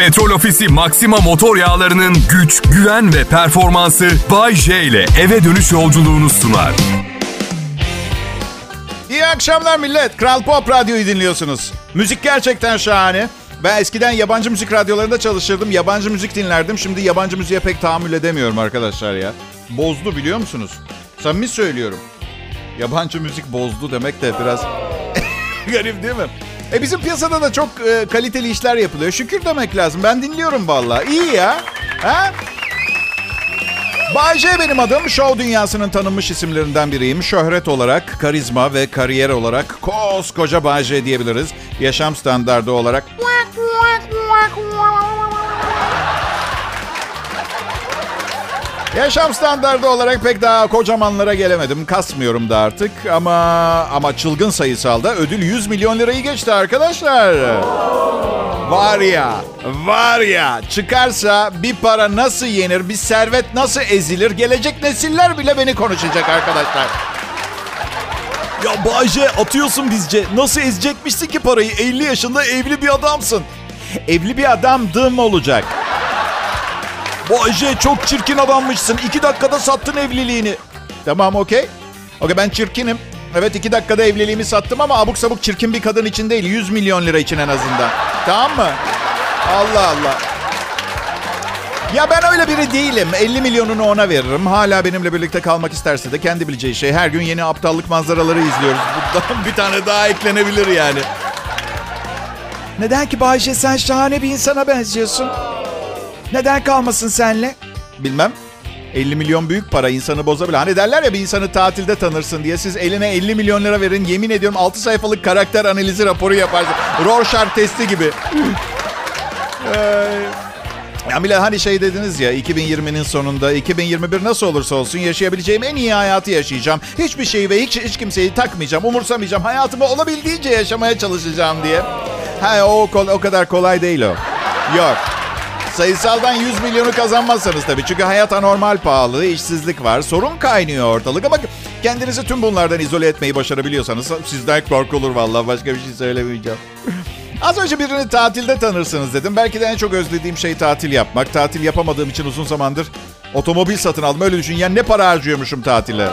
Petrol Ofisi Maxima motor yağlarının güç, güven ve performansı Bay J ile eve dönüş yolculuğunu sunar. İyi akşamlar millet. Kral Pop Radyo'yu dinliyorsunuz. Müzik gerçekten şahane. Ben eskiden yabancı müzik radyolarında çalışırdım. Yabancı müzik dinlerdim. Şimdi yabancı müziğe pek tahammül edemiyorum arkadaşlar ya. Bozdu biliyor musunuz? Samimi söylüyorum. Yabancı müzik bozdu demek de biraz garip değil mi? E bizim piyasada da çok e, kaliteli işler yapılıyor. Şükür demek lazım. Ben dinliyorum vallahi. İyi ya. Ha? Bay J benim adım. Show dünyasının tanınmış isimlerinden biriyim. Şöhret olarak, karizma ve kariyer olarak koskoca Bay J diyebiliriz. Yaşam standardı olarak Yaşam standardı olarak pek daha kocamanlara gelemedim. Kasmıyorum da artık ama ama çılgın sayısalda ödül 100 milyon lirayı geçti arkadaşlar. Var ya, var ya çıkarsa bir para nasıl yenir, bir servet nasıl ezilir, gelecek nesiller bile beni konuşacak arkadaşlar. Ya Bayce atıyorsun bizce. Nasıl ezecekmişsin ki parayı? 50 yaşında evli bir adamsın. Evli bir adamdım olacak. Bayce çok çirkin adammışsın. 2 dakikada sattın evliliğini. Tamam okey. Okey ben çirkinim. Evet iki dakikada evliliğimi sattım ama abuk sabuk çirkin bir kadın için değil. 100 milyon lira için en azından. Tamam mı? Allah Allah. Ya ben öyle biri değilim. 50 milyonunu ona veririm. Hala benimle birlikte kalmak isterse de kendi bileceği şey. Her gün yeni aptallık manzaraları izliyoruz. Buradan bir tane daha eklenebilir yani. Neden ki Bayşe sen şahane bir insana benziyorsun? Neden kalmasın senle? Bilmem. 50 milyon büyük para insanı bozabilir. Hani derler ya bir insanı tatilde tanırsın diye. Siz eline 50 milyon lira verin. Yemin ediyorum 6 sayfalık karakter analizi raporu yaparsın. Rorschach testi gibi. Ee, ya bile hani şey dediniz ya 2020'nin sonunda 2021 nasıl olursa olsun yaşayabileceğim en iyi hayatı yaşayacağım. Hiçbir şeyi ve hiç, hiç kimseyi takmayacağım, umursamayacağım. Hayatımı olabildiğince yaşamaya çalışacağım diye. Ha o, o kadar kolay değil o. Yok. Sayısaldan 100 milyonu kazanmazsanız tabii. Çünkü hayat anormal pahalı, işsizlik var, sorun kaynıyor ortalık. Ama kendinizi tüm bunlardan izole etmeyi başarabiliyorsanız sizden korkulur vallahi başka bir şey söylemeyeceğim. Az önce birini tatilde tanırsınız dedim. Belki de en çok özlediğim şey tatil yapmak. Tatil yapamadığım için uzun zamandır otomobil satın aldım. Öyle düşün. Yani ne para harcıyormuşum tatile.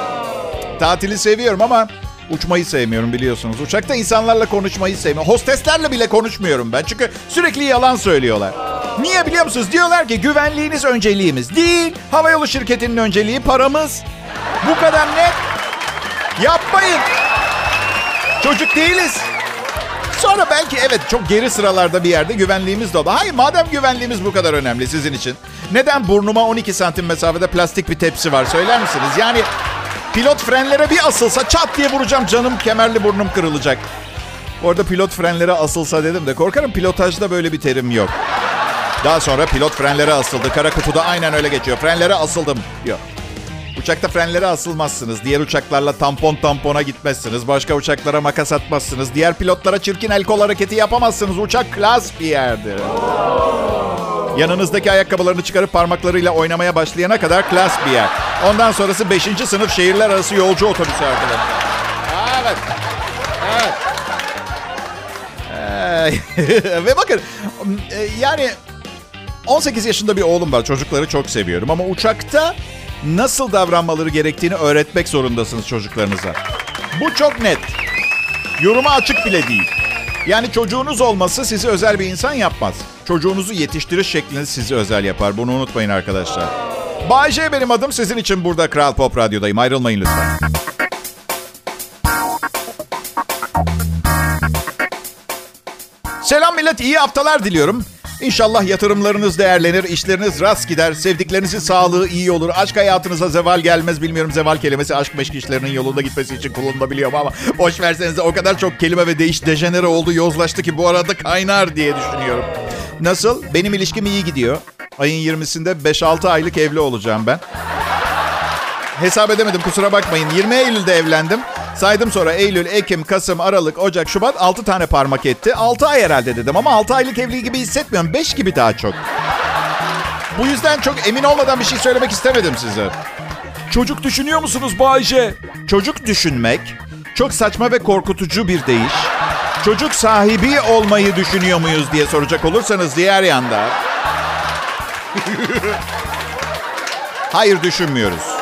Tatili seviyorum ama uçmayı sevmiyorum biliyorsunuz. Uçakta insanlarla konuşmayı sevmiyorum. Hosteslerle bile konuşmuyorum ben. Çünkü sürekli yalan söylüyorlar. Niye biliyor musunuz? Diyorlar ki güvenliğiniz önceliğimiz. Değil. Havayolu şirketinin önceliği paramız. Bu kadar net. Yapmayın. Çocuk değiliz. Sonra belki evet çok geri sıralarda bir yerde güvenliğimiz de oldu. Hayır madem güvenliğimiz bu kadar önemli sizin için. Neden burnuma 12 santim mesafede plastik bir tepsi var söyler misiniz? Yani pilot frenlere bir asılsa çat diye vuracağım canım kemerli burnum kırılacak. Orada pilot frenlere asılsa dedim de korkarım pilotajda böyle bir terim yok. Daha sonra pilot frenlere asıldı. Kara kutuda aynen öyle geçiyor. Frenlere asıldım diyor. Uçakta frenlere asılmazsınız. Diğer uçaklarla tampon tampona gitmezsiniz. Başka uçaklara makas atmazsınız. Diğer pilotlara çirkin el kol hareketi yapamazsınız. Uçak klas bir yerdir. Yanınızdaki ayakkabılarını çıkarıp parmaklarıyla oynamaya başlayana kadar klas bir yer. Ondan sonrası 5. sınıf şehirler arası yolcu otobüsü arkadaşlar. Evet. Evet. Ee, ve bakın yani 18 yaşında bir oğlum var. Çocukları çok seviyorum ama uçakta nasıl davranmaları gerektiğini öğretmek zorundasınız çocuklarınıza. Bu çok net. Yoruma açık bile değil. Yani çocuğunuz olması sizi özel bir insan yapmaz. Çocuğunuzu yetiştiriş şekliniz sizi özel yapar. Bunu unutmayın arkadaşlar. Bay J benim adım. Sizin için burada Kral Pop Radyo'dayım. Ayrılmayın lütfen. Selam millet. iyi haftalar diliyorum. İnşallah yatırımlarınız değerlenir, işleriniz rast gider, sevdiklerinizin sağlığı iyi olur, aşk hayatınıza zeval gelmez. Bilmiyorum zeval kelimesi aşk meşk işlerinin yolunda gitmesi için kullanılabiliyor ama boş versenize o kadar çok kelime ve değiş dejenere oldu, yozlaştı ki bu arada kaynar diye düşünüyorum. Nasıl? Benim ilişkim iyi gidiyor. Ayın 20'sinde 5-6 aylık evli olacağım ben. Hesap edemedim kusura bakmayın. 20 Eylül'de evlendim. Saydım sonra Eylül, Ekim, Kasım, Aralık, Ocak, Şubat 6 tane parmak etti. 6 ay herhalde dedim ama 6 aylık evli gibi hissetmiyorum. 5 gibi daha çok. Bu yüzden çok emin olmadan bir şey söylemek istemedim size. Çocuk düşünüyor musunuz Bayce? Çocuk düşünmek çok saçma ve korkutucu bir deyiş. Çocuk sahibi olmayı düşünüyor muyuz diye soracak olursanız diğer yanda. Hayır düşünmüyoruz.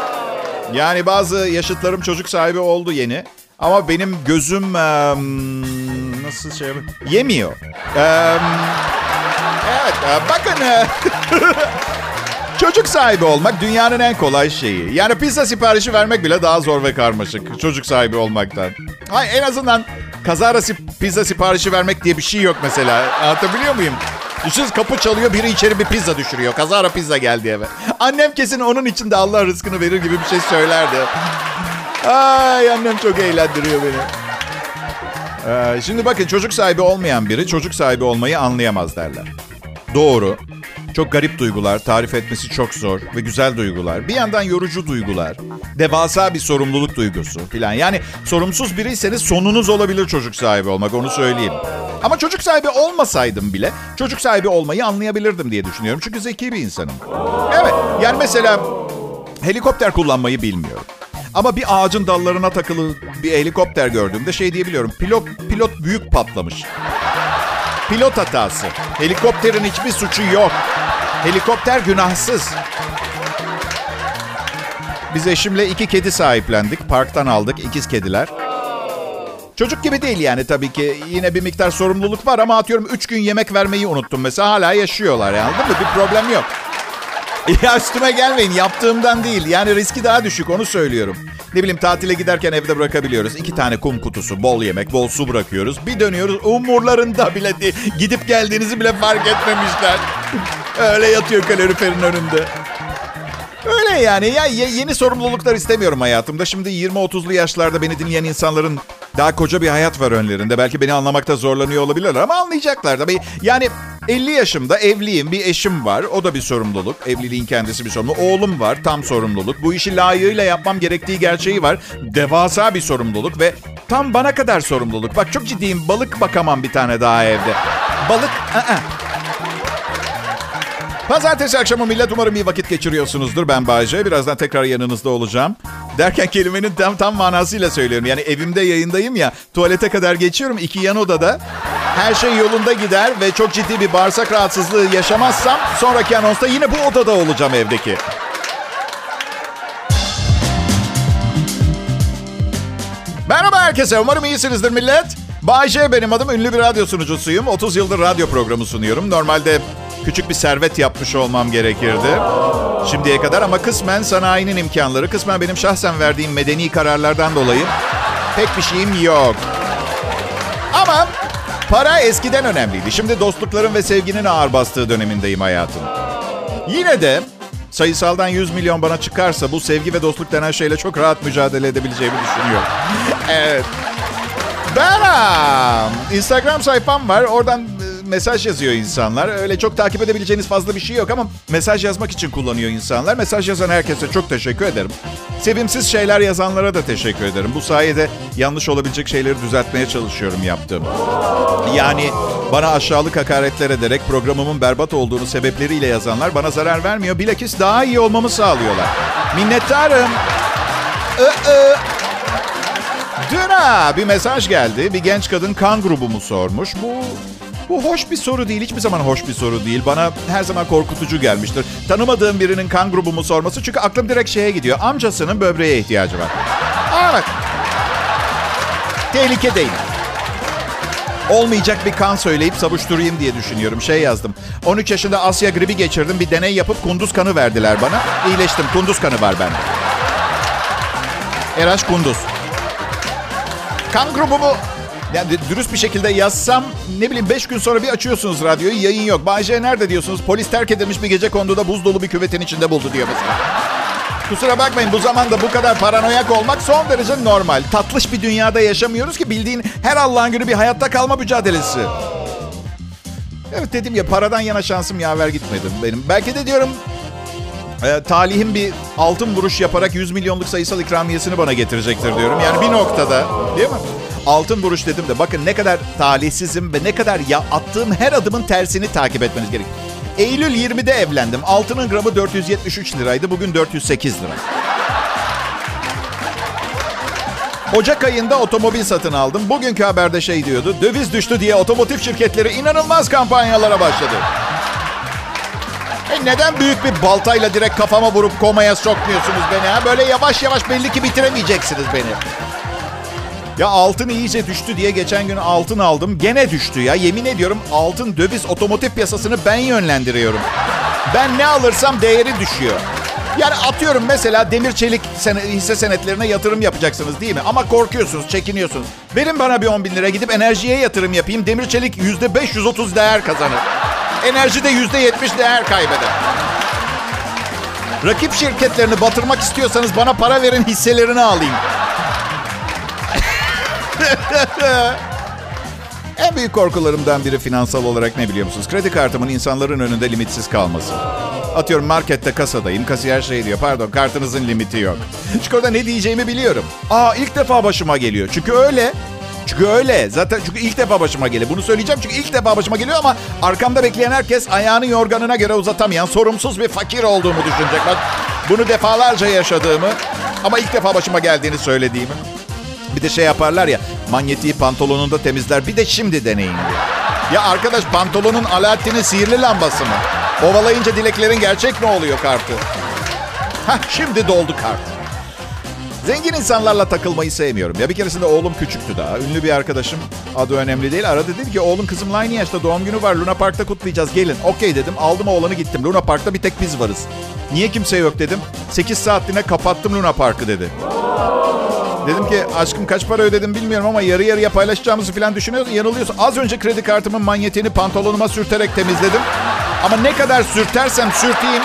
Yani bazı yaşıtlarım çocuk sahibi oldu yeni. Ama benim gözüm em, nasıl şey yemiyor. Em, evet e, bakın e, çocuk sahibi olmak dünyanın en kolay şeyi. Yani pizza siparişi vermek bile daha zor ve karmaşık çocuk sahibi olmaktan. Hay en azından kazara sip- pizza siparişi vermek diye bir şey yok mesela. Anlatabiliyor muyum? Düşünseniz kapı çalıyor biri içeri bir pizza düşürüyor. Kazara pizza geldi eve. Annem kesin onun için de Allah rızkını verir gibi bir şey söylerdi. Ay annem çok eğlendiriyor beni. Ee, şimdi bakın çocuk sahibi olmayan biri çocuk sahibi olmayı anlayamaz derler. Doğru. Çok garip duygular, tarif etmesi çok zor ve güzel duygular. Bir yandan yorucu duygular, devasa bir sorumluluk duygusu filan. Yani sorumsuz biriyseniz sonunuz olabilir çocuk sahibi olmak, onu söyleyeyim. Ama çocuk sahibi olmasaydım bile çocuk sahibi olmayı anlayabilirdim diye düşünüyorum. Çünkü zeki bir insanım. Evet, yani mesela helikopter kullanmayı bilmiyorum. Ama bir ağacın dallarına takılı bir helikopter gördüğümde şey diyebiliyorum. Pilot pilot büyük patlamış. Pilot hatası. Helikopterin hiçbir suçu yok. Helikopter günahsız. Biz eşimle iki kedi sahiplendik. Parktan aldık ikiz kediler. Çocuk gibi değil yani tabii ki. Yine bir miktar sorumluluk var ama atıyorum üç gün yemek vermeyi unuttum mesela. Hala yaşıyorlar yani anladın mı? Bir problem yok. Ya üstüme gelmeyin yaptığımdan değil. Yani riski daha düşük onu söylüyorum. Ne bileyim tatile giderken evde bırakabiliyoruz. İki tane kum kutusu, bol yemek, bol su bırakıyoruz. Bir dönüyoruz umurlarında bile değil. Gidip geldiğinizi bile fark etmemişler. Öyle yatıyor kaloriferin önünde. Öyle yani. Ya ye- yeni sorumluluklar istemiyorum hayatımda. Şimdi 20-30'lu yaşlarda beni dinleyen insanların daha koca bir hayat var önlerinde. Belki beni anlamakta zorlanıyor olabilirler ama anlayacaklar. Tabii yani 50 yaşımda evliyim, bir eşim var. O da bir sorumluluk. Evliliğin kendisi bir sorumluluk. Oğlum var, tam sorumluluk. Bu işi layığıyla yapmam gerektiği gerçeği var. Devasa bir sorumluluk ve tam bana kadar sorumluluk. Bak çok ciddiyim. Balık bakamam bir tane daha evde. Balık, ı-ı. Pazartesi akşamı millet umarım iyi vakit geçiriyorsunuzdur. Ben Bayce. Birazdan tekrar yanınızda olacağım. Derken kelimenin tam tam manasıyla söylüyorum. Yani evimde yayındayım ya. Tuvalete kadar geçiyorum. iki yan odada. Her şey yolunda gider ve çok ciddi bir bağırsak rahatsızlığı yaşamazsam sonraki anonsta yine bu odada olacağım evdeki. Merhaba herkese. Umarım iyisinizdir millet. Bay J benim adım. Ünlü bir radyo sunucusuyum. 30 yıldır radyo programı sunuyorum. Normalde küçük bir servet yapmış olmam gerekirdi. Şimdiye kadar ama kısmen sanayinin imkanları, kısmen benim şahsen verdiğim medeni kararlardan dolayı pek bir şeyim yok. Ama para eskiden önemliydi. Şimdi dostlukların ve sevginin ağır bastığı dönemindeyim hayatım. Yine de sayısaldan 100 milyon bana çıkarsa bu sevgi ve dostluk denen şeyle çok rahat mücadele edebileceğimi düşünüyorum. evet. Ben aa, Instagram sayfam var. Oradan mesaj yazıyor insanlar. Öyle çok takip edebileceğiniz fazla bir şey yok ama mesaj yazmak için kullanıyor insanlar. Mesaj yazan herkese çok teşekkür ederim. Sevimsiz şeyler yazanlara da teşekkür ederim. Bu sayede yanlış olabilecek şeyleri düzeltmeye çalışıyorum yaptığım. Yani bana aşağılık hakaretler ederek programımın berbat olduğunu sebepleriyle yazanlar bana zarar vermiyor. Bilakis daha iyi olmamı sağlıyorlar. Minnettarım. Ö-ö. Dün ha, bir mesaj geldi. Bir genç kadın kan grubumu sormuş. Bu bu hoş bir soru değil. Hiçbir zaman hoş bir soru değil. Bana her zaman korkutucu gelmiştir. Tanımadığım birinin kan grubumu sorması. Çünkü aklım direkt şeye gidiyor. Amcasının böbreğe ihtiyacı var. Aa bak. Tehlike değil. Olmayacak bir kan söyleyip savuşturayım diye düşünüyorum. Şey yazdım. 13 yaşında Asya gribi geçirdim. Bir deney yapıp kunduz kanı verdiler bana. İyileştim. Kunduz kanı var bende. RH Kunduz. Kan grubumu yani dürüst bir şekilde yazsam ne bileyim 5 gün sonra bir açıyorsunuz radyoyu yayın yok. Bayce nerede diyorsunuz? Polis terk edilmiş bir gece konduda buz dolu bir küvetin içinde buldu diyor mesela. Kusura bakmayın bu zamanda bu kadar paranoyak olmak son derece normal. Tatlış bir dünyada yaşamıyoruz ki bildiğin her Allah'ın günü bir hayatta kalma mücadelesi. Evet dedim ya paradan yana şansım yaver gitmedi benim. Belki de diyorum e, talihim bir altın vuruş yaparak 100 milyonluk sayısal ikramiyesini bana getirecektir diyorum. Yani bir noktada değil mi? Altın vuruş dedim de bakın ne kadar talihsizim ve ne kadar ya attığım her adımın tersini takip etmeniz gerek. Eylül 20'de evlendim. Altının gramı 473 liraydı. Bugün 408 lira. Ocak ayında otomobil satın aldım. Bugünkü haberde şey diyordu. Döviz düştü diye otomotiv şirketleri inanılmaz kampanyalara başladı. E neden büyük bir baltayla direkt kafama vurup komaya sokmuyorsunuz beni ha? Böyle yavaş yavaş belli ki bitiremeyeceksiniz beni. Ya altın iyice düştü diye geçen gün altın aldım. Gene düştü ya. Yemin ediyorum altın döviz otomotiv piyasasını ben yönlendiriyorum. Ben ne alırsam değeri düşüyor. Yani atıyorum mesela demir çelik hisse senetlerine yatırım yapacaksınız değil mi? Ama korkuyorsunuz, çekiniyorsunuz. Verin bana bir 10 bin lira gidip enerjiye yatırım yapayım. Demir çelik yüzde 530 değer kazanır. Enerji de yüzde 70 değer kaybeder. Rakip şirketlerini batırmak istiyorsanız bana para verin hisselerini alayım. en büyük korkularımdan biri finansal olarak ne biliyor musunuz? Kredi kartımın insanların önünde limitsiz kalması. Atıyorum markette kasadayım. Kasiyer şey diyor. Pardon kartınızın limiti yok. Çünkü orada ne diyeceğimi biliyorum. Aa ilk defa başıma geliyor. Çünkü öyle. Çünkü öyle. Zaten çünkü ilk defa başıma geliyor. Bunu söyleyeceğim çünkü ilk defa başıma geliyor ama arkamda bekleyen herkes ayağını yorganına göre uzatamayan sorumsuz bir fakir olduğumu düşünecek. Bak bunu defalarca yaşadığımı ama ilk defa başıma geldiğini söylediğimi. Bir de şey yaparlar ya manyetiği pantolonunda temizler. Bir de şimdi deneyin diye. Ya arkadaş pantolonun Alaaddin'in sihirli lambası mı? Ovalayınca dileklerin gerçek mi oluyor kartı? Hah şimdi doldu kart. Zengin insanlarla takılmayı sevmiyorum. Ya bir keresinde oğlum küçüktü daha. Ünlü bir arkadaşım, adı önemli değil. Aradı dedi ki oğlum kızımla aynı yaşta doğum günü var. Luna Park'ta kutlayacağız gelin. Okey dedim. Aldım oğlanı gittim. Luna Park'ta bir tek biz varız. Niye kimse yok dedim. 8 saatliğine kapattım Luna Park'ı dedi. Dedim ki aşkım kaç para ödedim bilmiyorum ama yarı yarıya paylaşacağımızı falan düşünüyorsun. Yanılıyorsun. Az önce kredi kartımın manyetini pantolonuma sürterek temizledim. Ama ne kadar sürtersem sürteyim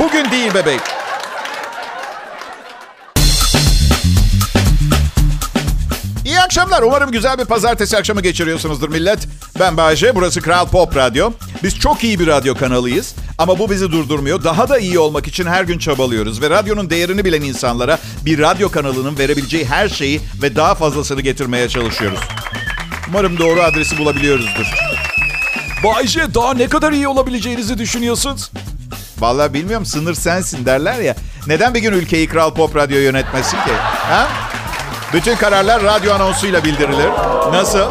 bugün değil bebek. Akşamlar. Umarım güzel bir pazartesi akşamı geçiriyorsunuzdur millet. Ben Bayece, burası Kral Pop Radyo. Biz çok iyi bir radyo kanalıyız. Ama bu bizi durdurmuyor. Daha da iyi olmak için her gün çabalıyoruz. Ve radyonun değerini bilen insanlara bir radyo kanalının verebileceği her şeyi ve daha fazlasını getirmeye çalışıyoruz. Umarım doğru adresi bulabiliyoruzdur. Bayce daha ne kadar iyi olabileceğinizi düşünüyorsunuz? Vallahi bilmiyorum sınır sensin derler ya. Neden bir gün ülkeyi Kral Pop Radyo yönetmesin ki? Ha? Bütün kararlar radyo anonsuyla bildirilir. Nasıl?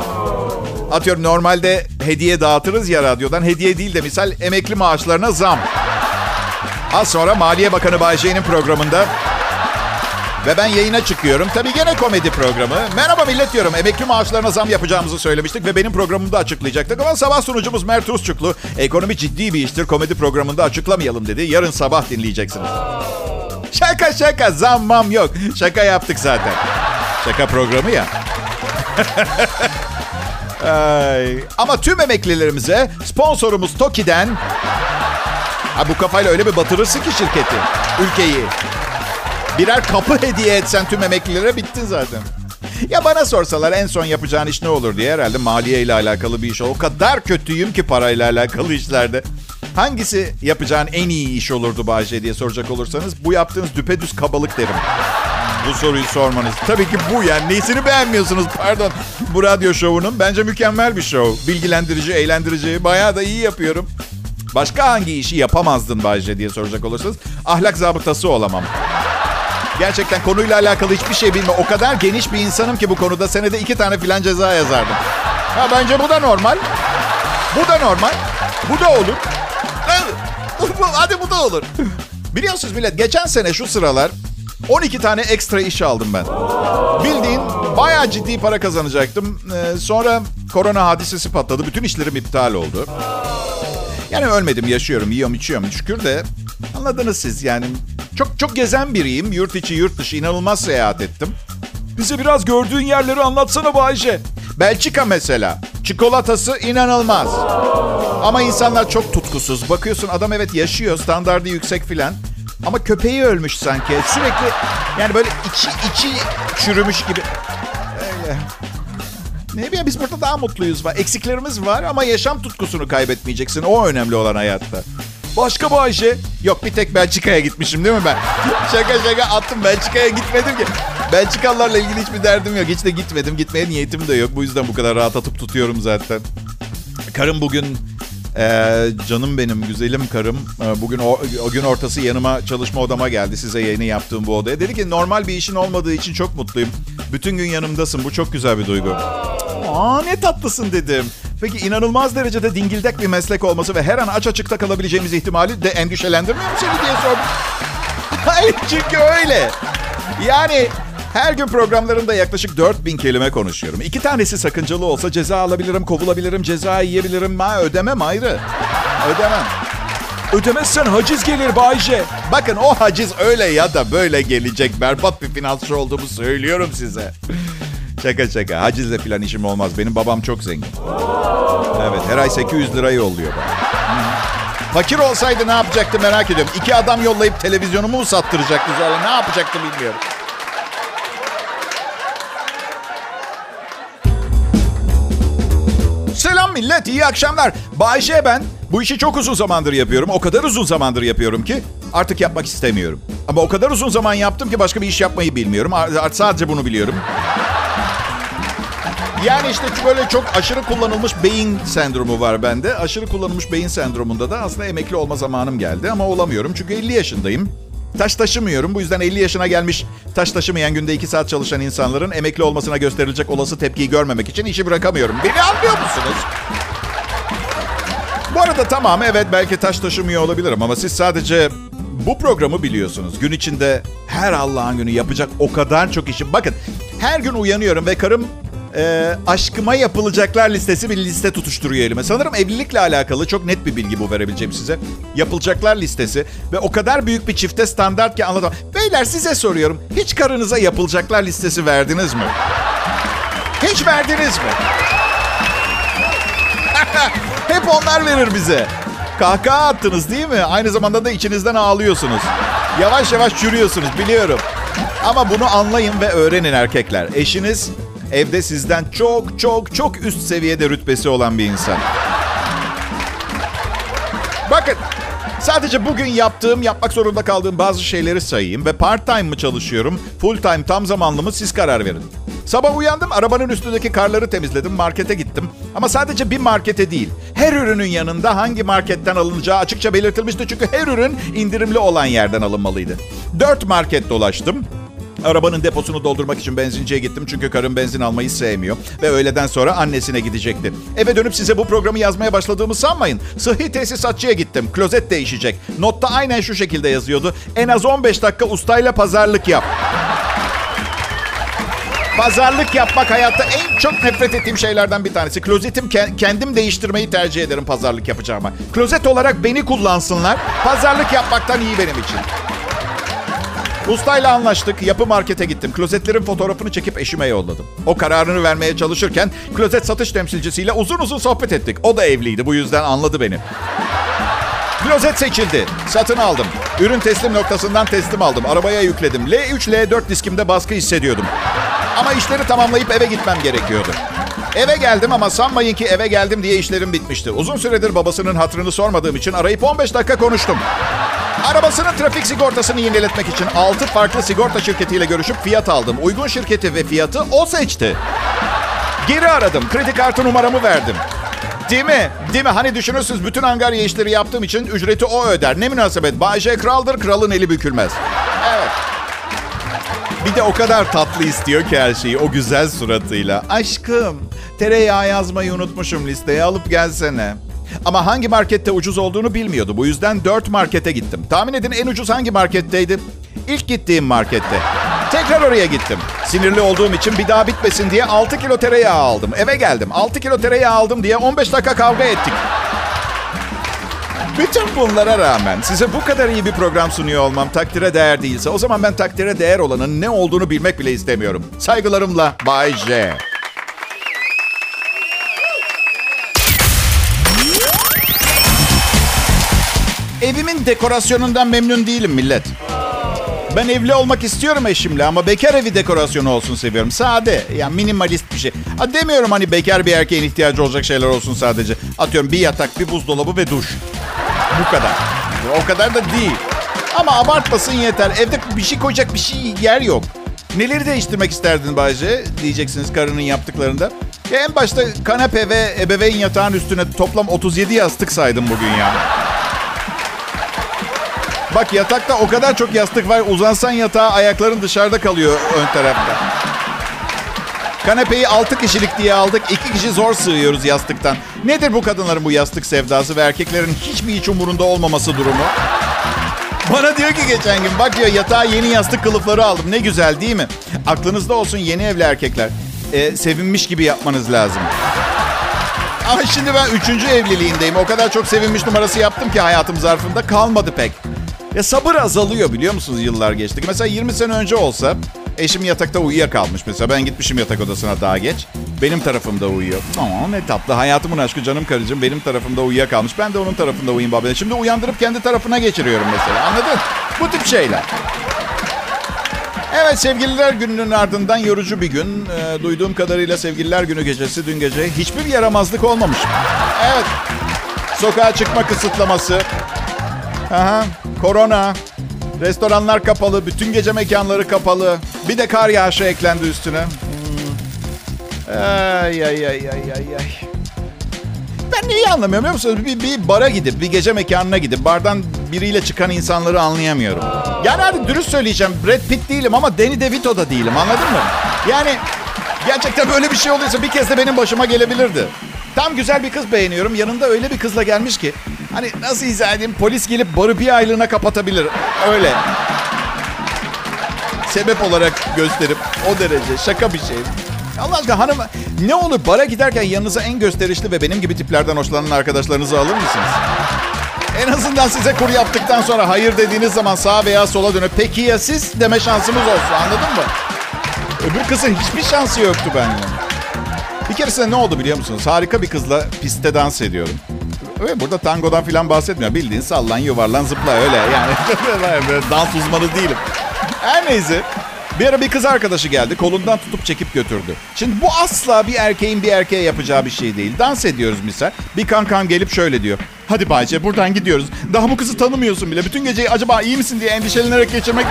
Atıyorum normalde hediye dağıtırız ya radyodan. Hediye değil de misal emekli maaşlarına zam. Az sonra Maliye Bakanı Bayce'nin programında ve ben yayına çıkıyorum. Tabii gene komedi programı. Merhaba millet diyorum. Emekli maaşlarına zam yapacağımızı söylemiştik ve benim programımda açıklayacaktık. Ama sabah sunucumuz Mert Usçuklu ekonomi ciddi bir iştir. Komedi programında açıklamayalım dedi. Yarın sabah dinleyeceksiniz. Şaka şaka zam mam yok. Şaka yaptık zaten. Şaka programı ya. Ay. Ama tüm emeklilerimize sponsorumuz Toki'den... Ha, bu kafayla öyle bir batırırsın ki şirketi, ülkeyi. Birer kapı hediye etsen tüm emeklilere bittin zaten. Ya bana sorsalar en son yapacağın iş ne olur diye herhalde maliye ile alakalı bir iş. O kadar kötüyüm ki parayla alakalı işlerde. Hangisi yapacağın en iyi iş olurdu Bahçe diye soracak olursanız bu yaptığınız düpedüz kabalık derim. Bu soruyu sormanız. Tabii ki bu yani. Nesini beğenmiyorsunuz pardon. Bu radyo şovunun bence mükemmel bir şov. Bilgilendirici, eğlendirici. Bayağı da iyi yapıyorum. Başka hangi işi yapamazdın Bayce diye soracak olursanız ahlak zabıtası olamam. Gerçekten konuyla alakalı hiçbir şey bilme. O kadar geniş bir insanım ki bu konuda senede iki tane filan ceza yazardım. Ha bence bu da normal. Bu da normal. Bu da olur. Hadi bu da olur. Biliyorsunuz millet geçen sene şu sıralar 12 tane ekstra iş aldım ben. Bildiğin bayağı ciddi para kazanacaktım. Ee, sonra korona hadisesi patladı. Bütün işlerim iptal oldu. Yani ölmedim, yaşıyorum, yiyorum, içiyorum. Şükür de anladınız siz yani. Çok çok gezen biriyim. Yurt içi, yurt dışı inanılmaz seyahat ettim. Bize biraz gördüğün yerleri anlatsana Bayce. Belçika mesela. Çikolatası inanılmaz. Ama insanlar çok tutkusuz. Bakıyorsun adam evet yaşıyor, standardı yüksek filan. Ama köpeği ölmüş sanki. Sürekli yani böyle içi içi çürümüş gibi. Öyle. Ne bileyim biz burada daha mutluyuz. Var. Eksiklerimiz var ama yaşam tutkusunu kaybetmeyeceksin. O önemli olan hayatta. Başka Bayce? Yok bir tek Belçika'ya gitmişim değil mi ben? şaka şaka attım Belçika'ya gitmedim ki. Belçikalılarla ilgili hiçbir derdim yok. Hiç de gitmedim. Gitmeye niyetim de yok. Bu yüzden bu kadar rahat atıp tutuyorum zaten. Karım bugün Ee, canım benim, güzelim karım. Ee, bugün o, o gün ortası yanıma çalışma odama geldi. Size yayını yaptığım bu odaya. Dedi ki normal bir işin olmadığı için çok mutluyum. Bütün gün yanımdasın. Bu çok güzel bir duygu. Aa ne tatlısın dedim. Peki inanılmaz derecede dingildek bir meslek olması ve her an aç açıkta kalabileceğimiz ihtimali de endişelendirmiyor mu seni diye sordum. Hayır çünkü öyle. Yani her gün programlarında yaklaşık 4000 kelime konuşuyorum. İki tanesi sakıncalı olsa ceza alabilirim, kovulabilirim, ceza yiyebilirim. Ha, ödemem ayrı. Ödemem. Ödemezsen haciz gelir Bayce. Bakın o haciz öyle ya da böyle gelecek. Berbat bir finansçı olduğumu söylüyorum size. Şaka şaka. Hacizle falan işim olmaz. Benim babam çok zengin. Evet her ay 800 lira yolluyor bana. Fakir olsaydı ne yapacaktı merak ediyorum. İki adam yollayıp televizyonumu mu sattıracaktı sonra? Ne yapacaktı bilmiyorum. Millet, iyi akşamlar. Bayşe ben. Bu işi çok uzun zamandır yapıyorum. O kadar uzun zamandır yapıyorum ki artık yapmak istemiyorum. Ama o kadar uzun zaman yaptım ki başka bir iş yapmayı bilmiyorum. Sadece bunu biliyorum. Yani işte böyle çok aşırı kullanılmış beyin sendromu var bende. Aşırı kullanılmış beyin sendromunda da aslında emekli olma zamanım geldi ama olamıyorum. Çünkü 50 yaşındayım. Taş taşımıyorum. Bu yüzden 50 yaşına gelmiş taş taşımayan günde 2 saat çalışan insanların emekli olmasına gösterilecek olası tepkiyi görmemek için işi bırakamıyorum. Beni anlıyor musunuz? Bu arada tamam evet belki taş taşımıyor olabilirim ama siz sadece bu programı biliyorsunuz. Gün içinde her Allah'ın günü yapacak o kadar çok işim. Bakın her gün uyanıyorum ve karım e, aşkıma yapılacaklar listesi bir liste tutuşturuyor elime. Sanırım evlilikle alakalı çok net bir bilgi bu verebileceğim size. Yapılacaklar listesi ve o kadar büyük bir çifte standart ki anlatamam. Beyler size soruyorum. Hiç karınıza yapılacaklar listesi verdiniz mi? Hiç verdiniz mi? Hep onlar verir bize. Kahkaha attınız değil mi? Aynı zamanda da içinizden ağlıyorsunuz. Yavaş yavaş çürüyorsunuz biliyorum. Ama bunu anlayın ve öğrenin erkekler. Eşiniz evde sizden çok çok çok üst seviyede rütbesi olan bir insan. Bakın sadece bugün yaptığım, yapmak zorunda kaldığım bazı şeyleri sayayım ve part time mı çalışıyorum, full time tam zamanlı mı siz karar verin. Sabah uyandım, arabanın üstündeki karları temizledim, markete gittim. Ama sadece bir markete değil, her ürünün yanında hangi marketten alınacağı açıkça belirtilmişti. Çünkü her ürün indirimli olan yerden alınmalıydı. Dört market dolaştım. Arabanın deposunu doldurmak için benzinciye gittim çünkü karım benzin almayı sevmiyor. Ve öğleden sonra annesine gidecekti. Eve dönüp size bu programı yazmaya başladığımı sanmayın. Sıhhi tesisatçıya gittim. Klozet değişecek. Notta aynen şu şekilde yazıyordu. En az 15 dakika ustayla pazarlık yap. Pazarlık yapmak hayatta en çok nefret ettiğim şeylerden bir tanesi. Klozetim kendim değiştirmeyi tercih ederim pazarlık yapacağıma. Klozet olarak beni kullansınlar. Pazarlık yapmaktan iyi benim için. Ustayla anlaştık. Yapı markete gittim. Klozetlerin fotoğrafını çekip eşime yolladım. O kararını vermeye çalışırken klozet satış temsilcisiyle uzun uzun sohbet ettik. O da evliydi. Bu yüzden anladı beni. Klozet seçildi. Satın aldım. Ürün teslim noktasından teslim aldım. Arabaya yükledim. L3, L4 diskimde baskı hissediyordum. Ama işleri tamamlayıp eve gitmem gerekiyordu. Eve geldim ama sanmayın ki eve geldim diye işlerim bitmişti. Uzun süredir babasının hatırını sormadığım için arayıp 15 dakika konuştum. Arabasının trafik sigortasını yeniletmek için 6 farklı sigorta şirketiyle görüşüp fiyat aldım. Uygun şirketi ve fiyatı o seçti. Geri aradım. Kredi kartı numaramı verdim. Değil mi? Değil mi? Hani düşünürsünüz bütün Angarya işleri yaptığım için ücreti o öder. Ne münasebet. Bay J kraldır, kralın eli bükülmez. Evet. Bir de o kadar tatlı istiyor ki her şeyi o güzel suratıyla. Aşkım, tereyağı yazmayı unutmuşum listeye alıp gelsene. Ama hangi markette ucuz olduğunu bilmiyordu. Bu yüzden 4 markete gittim. Tahmin edin en ucuz hangi marketteydi? İlk gittiğim markette. Tekrar oraya gittim. Sinirli olduğum için bir daha bitmesin diye 6 kilo tereyağı aldım. Eve geldim. 6 kilo tereyağı aldım diye 15 dakika kavga ettik. Bütün bunlara rağmen size bu kadar iyi bir program sunuyor olmam takdire değer değilse o zaman ben takdire değer olanın ne olduğunu bilmek bile istemiyorum. Saygılarımla Bay J. Evimin dekorasyonundan memnun değilim millet. Ben evli olmak istiyorum eşimle ama bekar evi dekorasyonu olsun seviyorum. Sade, yani minimalist bir şey. Ha demiyorum hani bekar bir erkeğin ihtiyacı olacak şeyler olsun sadece. Atıyorum bir yatak, bir buzdolabı ve duş. Bu kadar. O kadar da değil. Ama abartmasın yeter. Evde bir şey koyacak bir şey yer yok. Neleri değiştirmek isterdin Bayce? Diyeceksiniz karının yaptıklarında. Ya en başta kanepe ve ebeveyn yatağın üstüne toplam 37 yastık saydım bugün ya. Bak yatakta o kadar çok yastık var. Uzansan yatağa ayakların dışarıda kalıyor ön tarafta. Kanepeyi 6 kişilik diye aldık. 2 kişi zor sığıyoruz yastıktan. Nedir bu kadınların bu yastık sevdası ve erkeklerin hiç mi hiç umurunda olmaması durumu? Bana diyor ki geçen gün bak diyor yatağa yeni yastık kılıfları aldım. Ne güzel değil mi? Aklınızda olsun yeni evli erkekler. Ee, sevinmiş gibi yapmanız lazım. Ama şimdi ben üçüncü evliliğindeyim. O kadar çok sevinmiş numarası yaptım ki hayatım zarfında kalmadı pek. Ya sabır azalıyor biliyor musunuz yıllar geçti. Mesela 20 sene önce olsa eşim yatakta uyuyakalmış mesela. Ben gitmişim yatak odasına daha geç. Benim tarafımda uyuyor. Aa ne tatlı. Hayatımın aşkı canım karıcığım benim tarafımda uyuyakalmış. Ben de onun tarafında uyuyayım baba. Şimdi uyandırıp kendi tarafına geçiriyorum mesela. Anladın? Bu tip şeyler. Evet sevgililer gününün ardından yorucu bir gün. E, duyduğum kadarıyla sevgililer günü gecesi dün gece hiçbir yaramazlık olmamış. Evet. Sokağa çıkma kısıtlaması. Aha, korona. Restoranlar kapalı. Bütün gece mekanları kapalı. Bir de kar yağışı eklendi üstüne. Hmm. Ay ay ay ay ay ay. Ben neyi anlamıyorum biliyor musunuz? Bir, bir bara gidip, bir gece mekanına gidip bardan biriyle çıkan insanları anlayamıyorum. Yani hadi dürüst söyleyeceğim. Brad Pitt değilim ama Danny DeVito da değilim anladın mı? Yani gerçekten böyle bir şey oluyorsa bir kez de benim başıma gelebilirdi. Tam güzel bir kız beğeniyorum. Yanında öyle bir kızla gelmiş ki. Hani nasıl izah edeyim? Polis gelip barı bir aylığına kapatabilir. Öyle. Sebep olarak gösterip o derece şaka bir şey. Allah aşkına hanım ne olur bara giderken yanınıza en gösterişli ve benim gibi tiplerden hoşlanan arkadaşlarınızı alır mısınız? En azından size kur yaptıktan sonra hayır dediğiniz zaman sağa veya sola dönüp peki ya siz deme şansımız olsun anladın mı? Öbür kızın hiçbir şansı yoktu benimle. Bir keresinde ne oldu biliyor musunuz? Harika bir kızla pistte dans ediyorum. Ve burada tangodan falan bahsetmiyor. Bildiğin sallan, yuvarlan, zıpla öyle. Yani böyle dans uzmanı değilim. Her neyse. Bir ara bir kız arkadaşı geldi. Kolundan tutup çekip götürdü. Şimdi bu asla bir erkeğin bir erkeğe yapacağı bir şey değil. Dans ediyoruz misal. Bir kankam gelip şöyle diyor. Hadi Bayce buradan gidiyoruz. Daha bu kızı tanımıyorsun bile. Bütün geceyi acaba iyi misin diye endişelenerek geçirmek...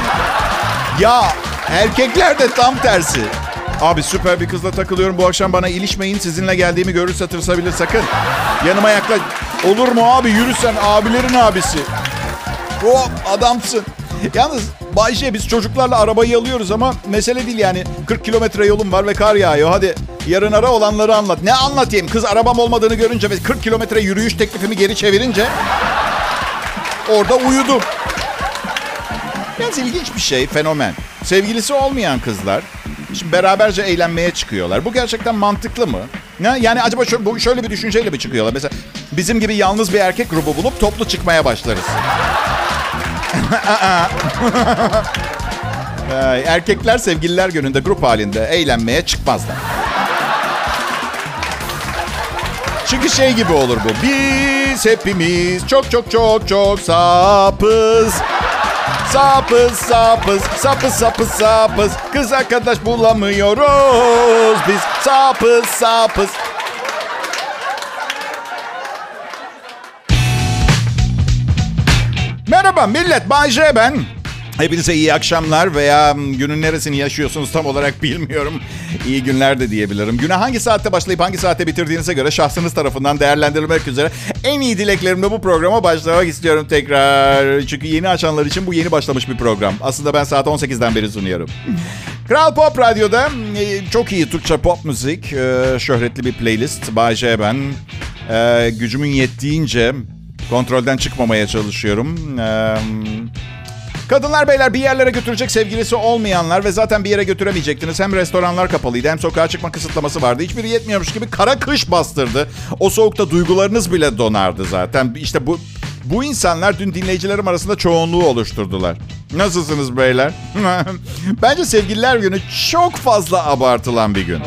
Ya erkekler de tam tersi. Abi süper bir kızla takılıyorum. Bu akşam bana ilişmeyin. Sizinle geldiğimi görürse tırsabilir sakın. Yanıma yaklaş. Olur mu abi yürüsen abilerin abisi. Hop adamsın. Yalnız Bayşe biz çocuklarla arabayı alıyoruz ama mesele değil yani. 40 kilometre yolum var ve kar yağıyor. Hadi yarın ara olanları anlat. Ne anlatayım? Kız arabam olmadığını görünce ve 40 kilometre yürüyüş teklifimi geri çevirince orada uyudum. Biraz ilginç bir şey, fenomen. Sevgilisi olmayan kızlar şimdi beraberce eğlenmeye çıkıyorlar. Bu gerçekten mantıklı mı? Ne? Yani acaba şöyle, bu- şöyle bir düşünceyle mi çıkıyorlar? Mesela bizim gibi yalnız bir erkek grubu bulup toplu çıkmaya başlarız. Erkekler sevgililer gününde grup halinde eğlenmeye çıkmazlar. Çünkü şey gibi olur bu. Biz hepimiz çok çok çok çok sapız. Sapız sapız sapız sapız sapız Kız arkadaş bulamıyoruz biz Sapız sapız Merhaba millet Bay J ben. Hepinize iyi akşamlar veya günün neresini yaşıyorsunuz tam olarak bilmiyorum. İyi günler de diyebilirim. Güne hangi saatte başlayıp hangi saatte bitirdiğinize göre şahsınız tarafından değerlendirilmek üzere en iyi dileklerimle bu programa başlamak istiyorum tekrar. Çünkü yeni açanlar için bu yeni başlamış bir program. Aslında ben saat 18'den beri sunuyorum. Kral Pop Radyo'da e, çok iyi Türkçe pop müzik, e, şöhretli bir playlist. Bay J ben. E, gücümün yettiğince kontrolden çıkmamaya çalışıyorum. Kadınlar beyler bir yerlere götürecek sevgilisi olmayanlar ve zaten bir yere götüremeyecektiniz. Hem restoranlar kapalıydı hem sokağa çıkma kısıtlaması vardı. Hiçbiri yetmiyormuş gibi kara kış bastırdı. O soğukta duygularınız bile donardı zaten. İşte bu bu insanlar dün dinleyicilerim arasında çoğunluğu oluşturdular. Nasılsınız beyler? Bence sevgililer günü çok fazla abartılan bir gün.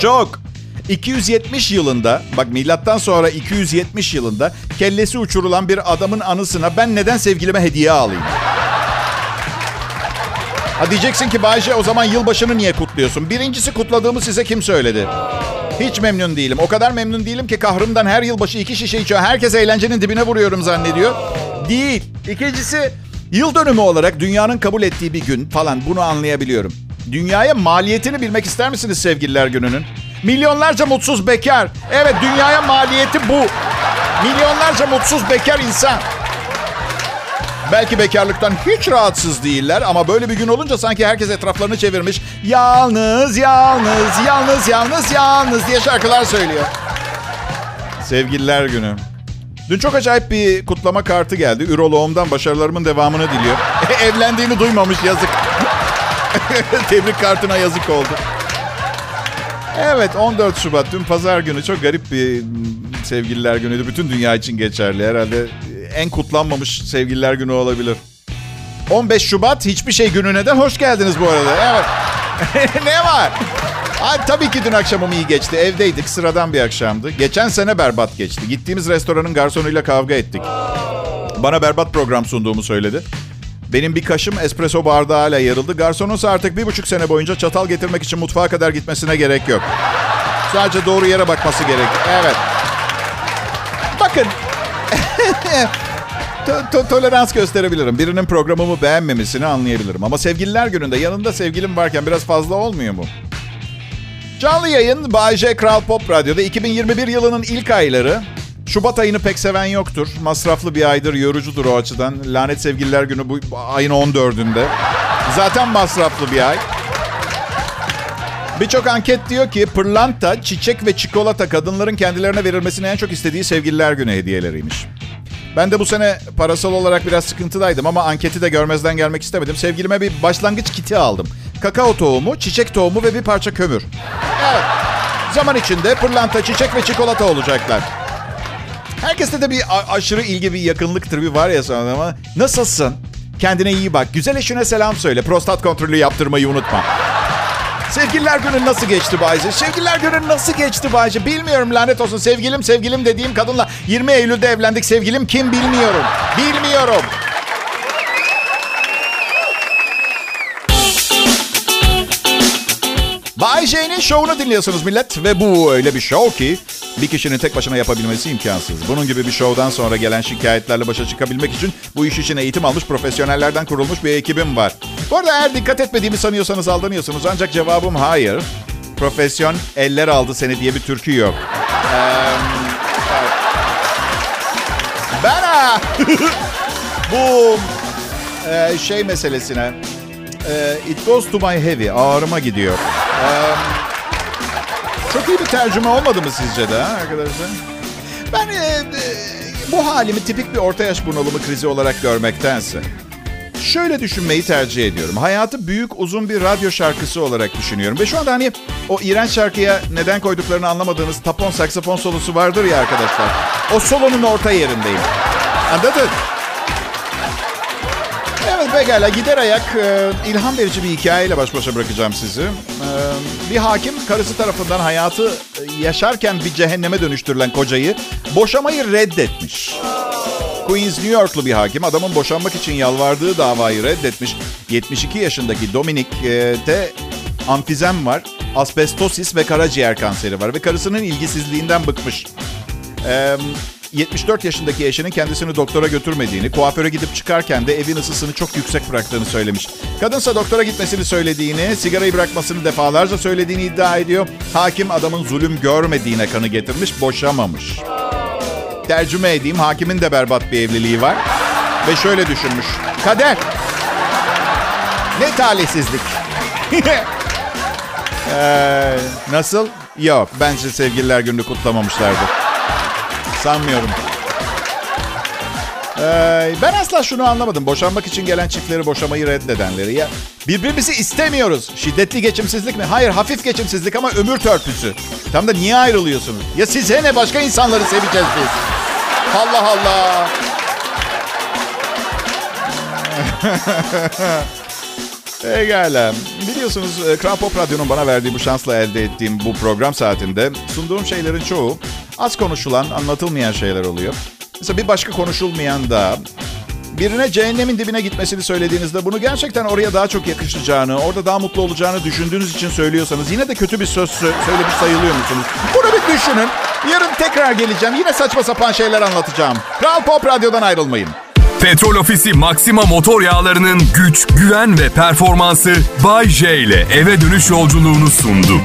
Çok. 270 yılında, bak milattan sonra 270 yılında kellesi uçurulan bir adamın anısına ben neden sevgilime hediye alayım? Ha diyeceksin ki Bayce o zaman yılbaşını niye kutluyorsun? Birincisi kutladığımı size kim söyledi? Hiç memnun değilim. O kadar memnun değilim ki kahrımdan her yılbaşı iki şişe içiyor. Herkes eğlencenin dibine vuruyorum zannediyor. Değil. İkincisi yıl dönümü olarak dünyanın kabul ettiği bir gün falan bunu anlayabiliyorum. Dünyaya maliyetini bilmek ister misiniz sevgililer gününün? Milyonlarca mutsuz bekar. Evet dünyaya maliyeti bu. Milyonlarca mutsuz bekar insan. Belki bekarlıktan hiç rahatsız değiller ama böyle bir gün olunca sanki herkes etraflarını çevirmiş. Yalnız, yalnız, yalnız, yalnız, yalnız diye şarkılar söylüyor. Sevgililer günü. Dün çok acayip bir kutlama kartı geldi. Üroloğumdan başarılarımın devamını diliyor. Evlendiğini duymamış yazık. Tebrik kartına yazık oldu. Evet 14 Şubat dün pazar günü çok garip bir sevgililer günüydü. Bütün dünya için geçerli. Herhalde en kutlanmamış sevgililer günü olabilir. 15 Şubat hiçbir şey gününe de hoş geldiniz bu arada. Evet. ne var? Ay, tabii ki dün akşamım iyi geçti. Evdeydik. Sıradan bir akşamdı. Geçen sene berbat geçti. Gittiğimiz restoranın garsonuyla kavga ettik. Bana berbat program sunduğumu söyledi. Benim bir kaşım espresso bardağıyla yarıldı. Garsonunsa artık bir buçuk sene boyunca çatal getirmek için mutfağa kadar gitmesine gerek yok. Sadece doğru yere bakması gerek. Evet. Bakın. To- to- tolerans gösterebilirim. Birinin programımı beğenmemesini anlayabilirim. Ama sevgililer gününde yanında sevgilim varken biraz fazla olmuyor mu? Canlı yayın Bay J Kral Pop Radyo'da 2021 yılının ilk ayları. Şubat ayını pek seven yoktur. Masraflı bir aydır, yorucudur o açıdan. Lanet Sevgililer Günü bu ayın 14'ünde. Zaten masraflı bir ay. Birçok anket diyor ki pırlanta, çiçek ve çikolata kadınların kendilerine verilmesini en çok istediği sevgililer günü hediyeleriymiş. Ben de bu sene parasal olarak biraz sıkıntıdaydım ama anketi de görmezden gelmek istemedim. Sevgilime bir başlangıç kiti aldım. Kakao tohumu, çiçek tohumu ve bir parça kömür. Evet. Zaman içinde pırlanta, çiçek ve çikolata olacaklar. Herkeste de bir aşırı ilgi, bir yakınlık tribi var ya sana ama nasılsın? Kendine iyi bak. Güzel eşine selam söyle. Prostat kontrolü yaptırmayı unutma. Sevgililer günü nasıl geçti Bayce? Sevgililer günü nasıl geçti Bayce? Bilmiyorum lanet olsun. Sevgilim sevgilim dediğim kadınla 20 Eylül'de evlendik. Sevgilim kim bilmiyorum. Bilmiyorum. Bay J'nin şovunu dinliyorsunuz millet. Ve bu öyle bir şov ki bir kişinin tek başına yapabilmesi imkansız. Bunun gibi bir şovdan sonra gelen şikayetlerle başa çıkabilmek için bu iş için eğitim almış profesyonellerden kurulmuş bir ekibim var. Bu arada eğer dikkat etmediğimi sanıyorsanız aldanıyorsunuz. Ancak cevabım hayır. Profesyon eller aldı seni diye bir türkü yok. Ee. Ben bu e, şey meselesine e, it goes to my heavy ağrıma gidiyor. E, çok iyi bir tercüme olmadı mı sizce de arkadaşlar? Ben e, e, bu halimi tipik bir orta yaş bunalımı krizi olarak görmektense şöyle düşünmeyi tercih ediyorum. Hayatı büyük uzun bir radyo şarkısı olarak düşünüyorum. Ve şu anda hani o iğrenç şarkıya neden koyduklarını anlamadığınız tapon saksafon solosu vardır ya arkadaşlar. O solonun orta yerindeyim. Anladın? Evet pekala gider ayak e, ilham verici bir hikayeyle baş başa bırakacağım sizi. E, bir hakim karısı tarafından hayatı e, yaşarken bir cehenneme dönüştürülen kocayı boşamayı reddetmiş. Queens New Yorklu bir hakim adamın boşanmak için yalvardığı davayı reddetmiş. 72 yaşındaki Dominik'te amfizem var, asbestosis ve karaciğer kanseri var ve karısının ilgisizliğinden bıkmış. Ee, 74 yaşındaki eşinin kendisini doktora götürmediğini, kuaföre gidip çıkarken de evin ısısını çok yüksek bıraktığını söylemiş. Kadınsa doktora gitmesini söylediğini, sigarayı bırakmasını defalarca söylediğini iddia ediyor. Hakim adamın zulüm görmediğine kanı getirmiş, boşamamış. Tercüme edeyim, hakimin de berbat bir evliliği var. Ve şöyle düşünmüş. Kader. Ne talihsizlik. ee, nasıl? Yok, bence sevgililer gününü kutlamamışlardı. Sanmıyorum. Ee, ben asla şunu anlamadım. Boşanmak için gelen çiftleri boşamayı reddedenleri. Ya birbirimizi istemiyoruz. Şiddetli geçimsizlik mi? Hayır, hafif geçimsizlik ama ömür törpüsü. Tam da niye ayrılıyorsunuz? Ya size ne? Başka insanları seveceğiz biz. Allah Allah. Pekala. Biliyorsunuz e, Kral Pop Radyo'nun bana verdiği bu şansla elde ettiğim bu program saatinde sunduğum şeylerin çoğu az konuşulan, anlatılmayan şeyler oluyor. Mesela bir başka konuşulmayan da birine cehennemin dibine gitmesini söylediğinizde bunu gerçekten oraya daha çok yakışacağını, orada daha mutlu olacağını düşündüğünüz için söylüyorsanız yine de kötü bir söz sö- söylemiş sayılıyor musunuz? Bunu bir düşünün. Yarın tekrar geleceğim. Yine saçma sapan şeyler anlatacağım. Kral Pop Radyo'dan ayrılmayın. Petrol Ofisi Maxima motor yağlarının güç, güven ve performansı Bay J ile eve dönüş yolculuğunu sundu.